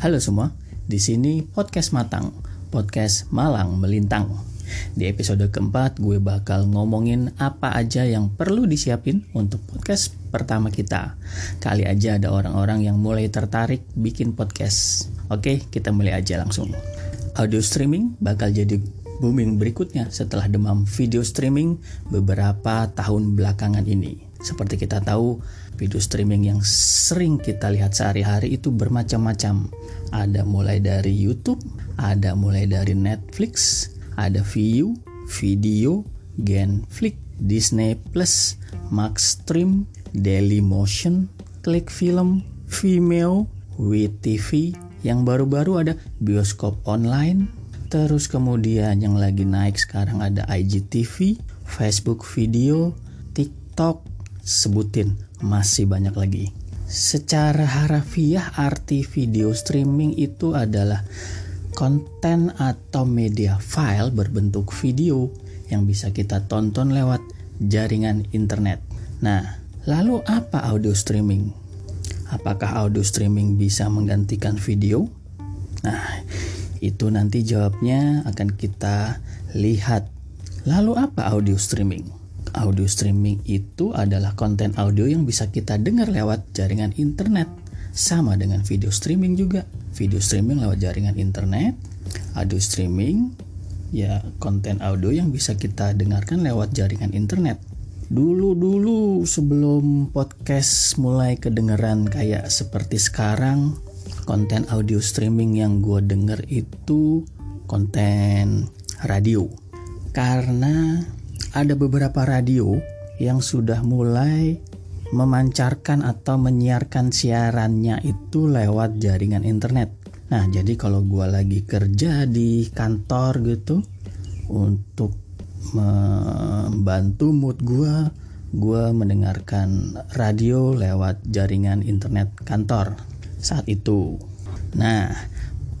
Halo semua, di sini podcast Matang, podcast Malang Melintang. Di episode keempat, gue bakal ngomongin apa aja yang perlu disiapin untuk podcast pertama kita. Kali aja ada orang-orang yang mulai tertarik bikin podcast. Oke, kita mulai aja langsung. Audio streaming bakal jadi booming berikutnya setelah demam video streaming beberapa tahun belakangan ini. Seperti kita tahu, video streaming yang sering kita lihat sehari-hari itu bermacam-macam. Ada mulai dari YouTube, ada mulai dari Netflix, ada View, Video, Genflix, Disney Plus, Maxstream, Dailymotion, Click Film, Vimeo, WeTV, yang baru-baru ada bioskop online, terus kemudian yang lagi naik sekarang ada IGTV, Facebook Video, TikTok, sebutin masih banyak lagi. Secara harafiah arti video streaming itu adalah konten atau media file berbentuk video yang bisa kita tonton lewat jaringan internet. Nah, lalu apa audio streaming? Apakah audio streaming bisa menggantikan video? Nah, itu nanti jawabnya akan kita lihat. Lalu apa audio streaming? Audio streaming itu adalah konten audio yang bisa kita dengar lewat jaringan internet. Sama dengan video streaming juga. Video streaming lewat jaringan internet, audio streaming ya konten audio yang bisa kita dengarkan lewat jaringan internet. Dulu-dulu sebelum podcast mulai kedengeran kayak seperti sekarang, konten audio streaming yang gue denger itu konten radio. Karena ada beberapa radio yang sudah mulai memancarkan atau menyiarkan siarannya itu lewat jaringan internet. Nah, jadi kalau gue lagi kerja di kantor gitu untuk membantu mood gue, gue mendengarkan radio lewat jaringan internet kantor saat itu. Nah,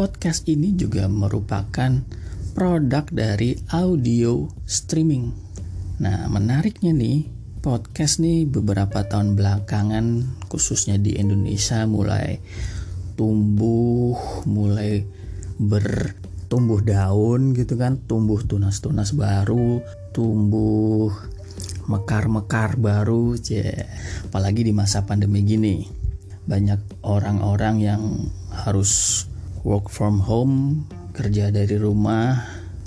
podcast ini juga merupakan produk dari audio streaming Nah, menariknya nih, podcast nih beberapa tahun belakangan khususnya di Indonesia mulai tumbuh, mulai bertumbuh daun gitu kan, tumbuh tunas-tunas baru, tumbuh mekar-mekar baru, cie. apalagi di masa pandemi gini. Banyak orang-orang yang harus work from home, kerja dari rumah,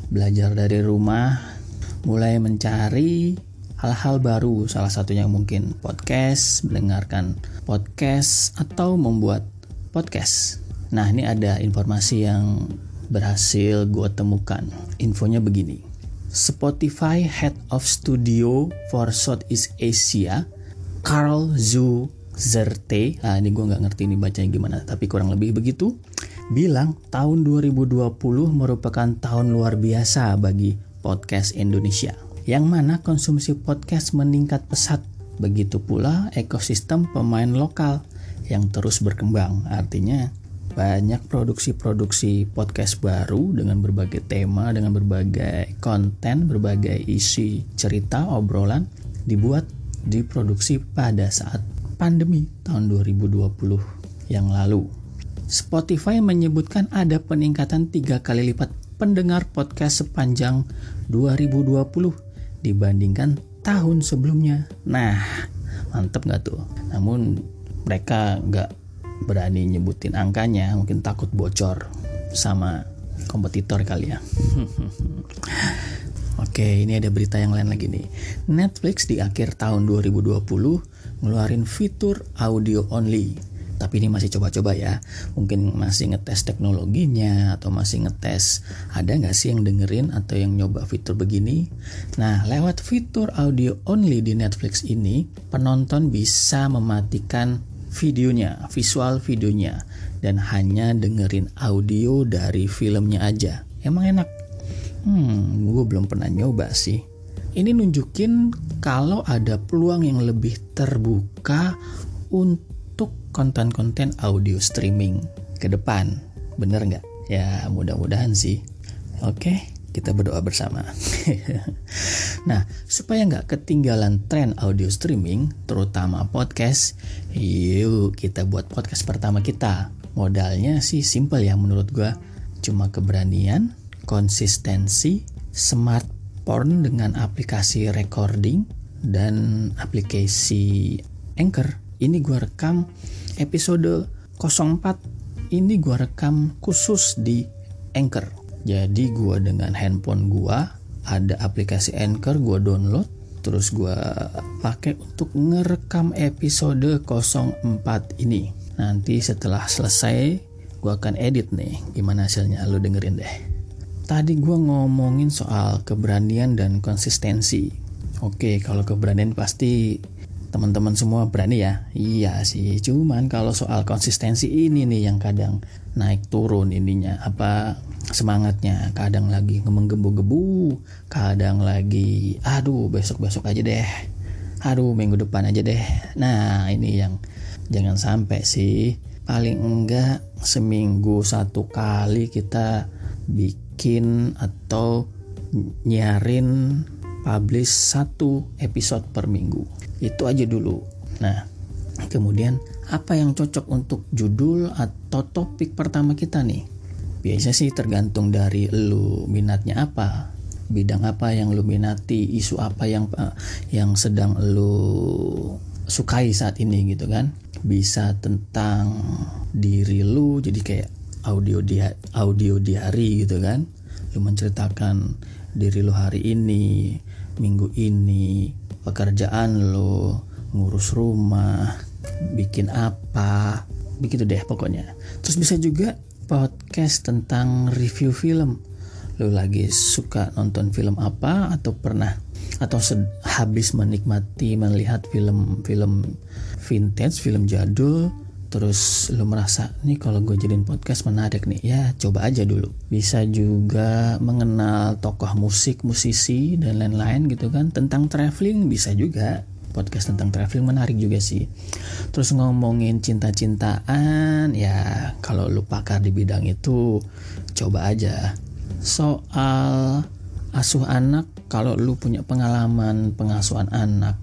belajar dari rumah, mulai mencari hal-hal baru, salah satunya mungkin podcast, mendengarkan podcast, atau membuat podcast. Nah, ini ada informasi yang berhasil gue temukan. Infonya begini. Spotify Head of Studio for Southeast Asia, Carl Zu Zerte, nah ini gue nggak ngerti ini bacanya gimana, tapi kurang lebih begitu, bilang tahun 2020 merupakan tahun luar biasa bagi podcast Indonesia, yang mana konsumsi podcast meningkat pesat. Begitu pula ekosistem pemain lokal yang terus berkembang. Artinya banyak produksi-produksi podcast baru dengan berbagai tema, dengan berbagai konten, berbagai isi cerita, obrolan dibuat diproduksi pada saat pandemi tahun 2020 yang lalu. Spotify menyebutkan ada peningkatan tiga kali lipat pendengar podcast sepanjang 2020 dibandingkan tahun sebelumnya. Nah, mantep nggak tuh? Namun mereka nggak berani nyebutin angkanya, mungkin takut bocor sama kompetitor kali ya. Oke, ini ada berita yang lain lagi nih. Netflix di akhir tahun 2020 ngeluarin fitur audio only tapi ini masih coba-coba ya. Mungkin masih ngetes teknologinya atau masih ngetes ada nggak sih yang dengerin atau yang nyoba fitur begini? Nah lewat fitur audio only di Netflix ini penonton bisa mematikan videonya visual videonya dan hanya dengerin audio dari filmnya aja. Emang enak? Hmm gue belum pernah nyoba sih. Ini nunjukin kalau ada peluang yang lebih terbuka untuk konten-konten audio streaming ke depan. Bener nggak? Ya mudah-mudahan sih. Oke, kita berdoa bersama. nah, supaya nggak ketinggalan tren audio streaming, terutama podcast, yuk kita buat podcast pertama kita. Modalnya sih simple ya menurut gue. Cuma keberanian, konsistensi, smartphone dengan aplikasi recording, dan aplikasi Anchor. Ini gue rekam episode 04 ini gue rekam khusus di Anchor. Jadi gue dengan handphone gue ada aplikasi Anchor gue download terus gue pakai untuk ngerekam episode 04 ini. Nanti setelah selesai gue akan edit nih gimana hasilnya. Lo dengerin deh. Tadi gue ngomongin soal keberanian dan konsistensi. Oke kalau keberanian pasti teman-teman semua berani ya? Iya sih cuman kalau soal konsistensi ini nih yang kadang naik turun ininya apa semangatnya kadang lagi menggebu-gebu kadang lagi aduh besok-besok aja deh. Aduh minggu depan aja deh. Nah ini yang jangan sampai sih. Paling enggak seminggu satu kali kita bikin atau nyarin publish satu episode per minggu. Itu aja dulu. Nah kemudian apa yang cocok untuk judul atau topik pertama kita nih? Biasa sih tergantung dari lu minatnya apa bidang apa yang lu minati isu apa yang uh, yang sedang lu sukai saat ini gitu kan. Bisa tentang diri lu jadi kayak audio dia audio diary gitu kan. Lu menceritakan diri lu hari ini minggu ini pekerjaan lo ngurus rumah bikin apa begitu deh pokoknya. Terus bisa juga podcast tentang review film. Lo lagi suka nonton film apa atau pernah atau habis menikmati melihat film-film vintage film jadul terus lo merasa nih kalau gue jadiin podcast menarik nih ya coba aja dulu bisa juga mengenal tokoh musik musisi dan lain-lain gitu kan tentang traveling bisa juga podcast tentang traveling menarik juga sih. Terus ngomongin cinta-cintaan, ya kalau lu pakar di bidang itu coba aja. Soal asuh anak, kalau lu punya pengalaman pengasuhan anak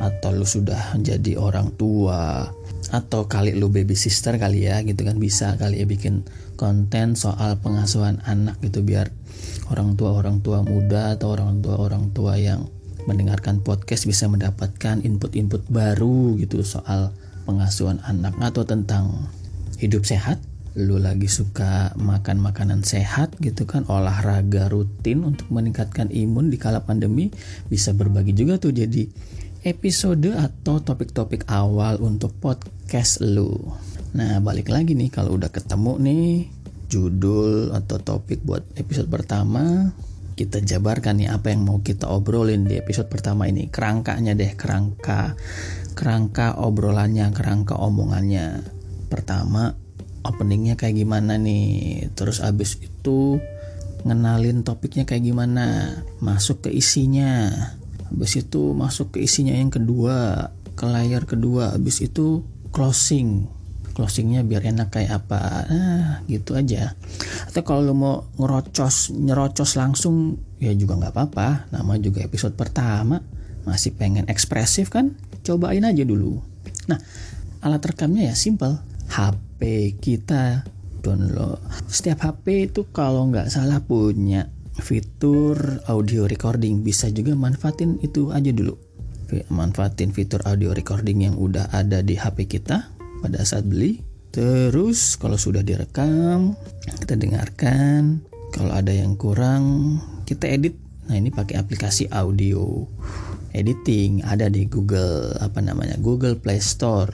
atau lu sudah menjadi orang tua atau kali lu baby sister kali ya gitu kan. Bisa kali ya bikin konten soal pengasuhan anak gitu biar orang tua orang tua muda atau orang tua orang tua yang mendengarkan podcast bisa mendapatkan input-input baru gitu soal pengasuhan anak atau tentang hidup sehat. Lu lagi suka makan makanan sehat gitu kan olahraga rutin untuk meningkatkan imun di kala pandemi bisa berbagi juga tuh jadi episode atau topik-topik awal untuk podcast lu. Nah balik lagi nih kalau udah ketemu nih judul atau topik buat episode pertama kita jabarkan nih apa yang mau kita obrolin di episode pertama ini. Kerangkanya deh kerangka kerangka obrolannya kerangka omongannya. Pertama openingnya kayak gimana nih? Terus abis itu ngenalin topiknya kayak gimana? Masuk ke isinya abis itu masuk ke isinya yang kedua ke layar kedua. Abis itu closing. Closingnya biar enak kayak apa. Nah gitu aja. Atau kalau lo mau ngerocos nyerocos langsung ya juga nggak apa-apa. Nama juga episode pertama. Masih pengen ekspresif kan? Cobain aja dulu. Nah alat rekamnya ya simple. HP kita download. Setiap HP itu kalau nggak salah punya fitur audio recording bisa juga manfaatin itu aja dulu manfaatin fitur audio recording yang udah ada di HP kita pada saat beli. Terus kalau sudah direkam, kita dengarkan. Kalau ada yang kurang, kita edit. Nah, ini pakai aplikasi audio editing ada di Google apa namanya? Google Play Store.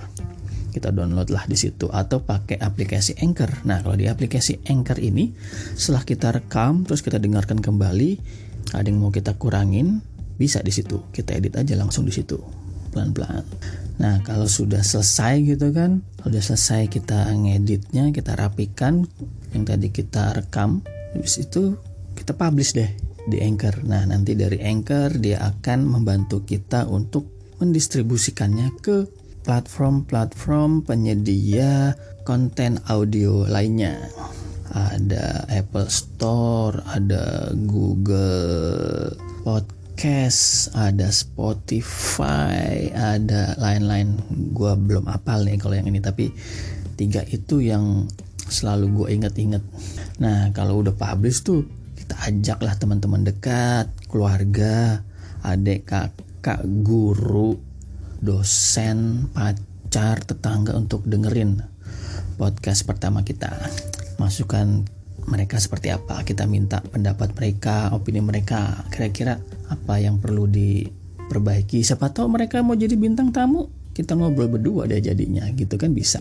Kita download lah di situ atau pakai aplikasi Anchor. Nah, kalau di aplikasi Anchor ini setelah kita rekam terus kita dengarkan kembali, ada yang mau kita kurangin, bisa di situ. Kita edit aja langsung di situ. Pelan-pelan. Nah kalau sudah selesai gitu kan, sudah selesai kita ngeditnya, kita rapikan yang tadi kita rekam, habis itu kita publish deh di Anchor. Nah nanti dari Anchor dia akan membantu kita untuk mendistribusikannya ke platform-platform penyedia konten audio lainnya. Ada Apple Store, ada Google Podcast ada Spotify, ada lain-lain. Gua belum apal nih kalau yang ini tapi tiga itu yang selalu gue inget-inget nah kalau udah publish tuh kita ajak lah teman-teman dekat keluarga adik kakak guru dosen pacar tetangga untuk dengerin podcast pertama kita. Masukan mereka seperti apa? Kita minta pendapat mereka opini mereka. Kira-kira apa yang perlu diperbaiki? Siapa tahu mereka mau jadi bintang tamu. Kita ngobrol berdua deh jadinya gitu kan bisa.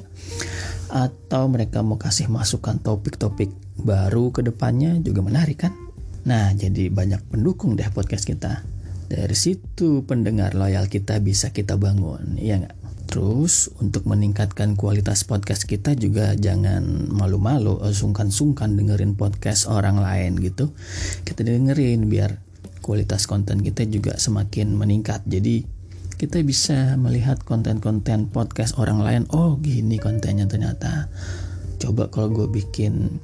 Atau mereka mau kasih masukan topik-topik baru ke depannya juga menarik kan? Nah jadi banyak pendukung deh podcast kita dari situ pendengar loyal kita bisa kita bangun ya nggak Terus untuk meningkatkan kualitas podcast kita juga jangan malu-malu eh, sungkan-sungkan dengerin podcast orang lain gitu. Kita dengerin biar kualitas konten kita juga semakin meningkat. Jadi kita bisa melihat konten-konten podcast orang lain. Oh gini kontennya ternyata. Coba kalau gue bikin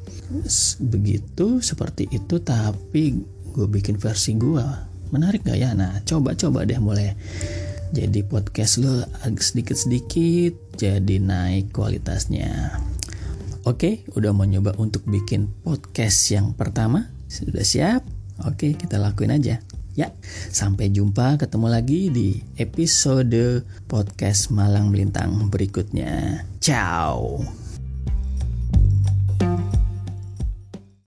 begitu seperti itu tapi gue bikin versi gue menarik gak ya? Nah coba-coba deh mulai jadi podcast lo sedikit-sedikit jadi naik kualitasnya. Oke udah mau nyoba untuk bikin podcast yang pertama? Sudah siap? Oke kita lakuin aja. Ya sampai jumpa ketemu lagi di episode podcast Malang Melintang berikutnya. Ciao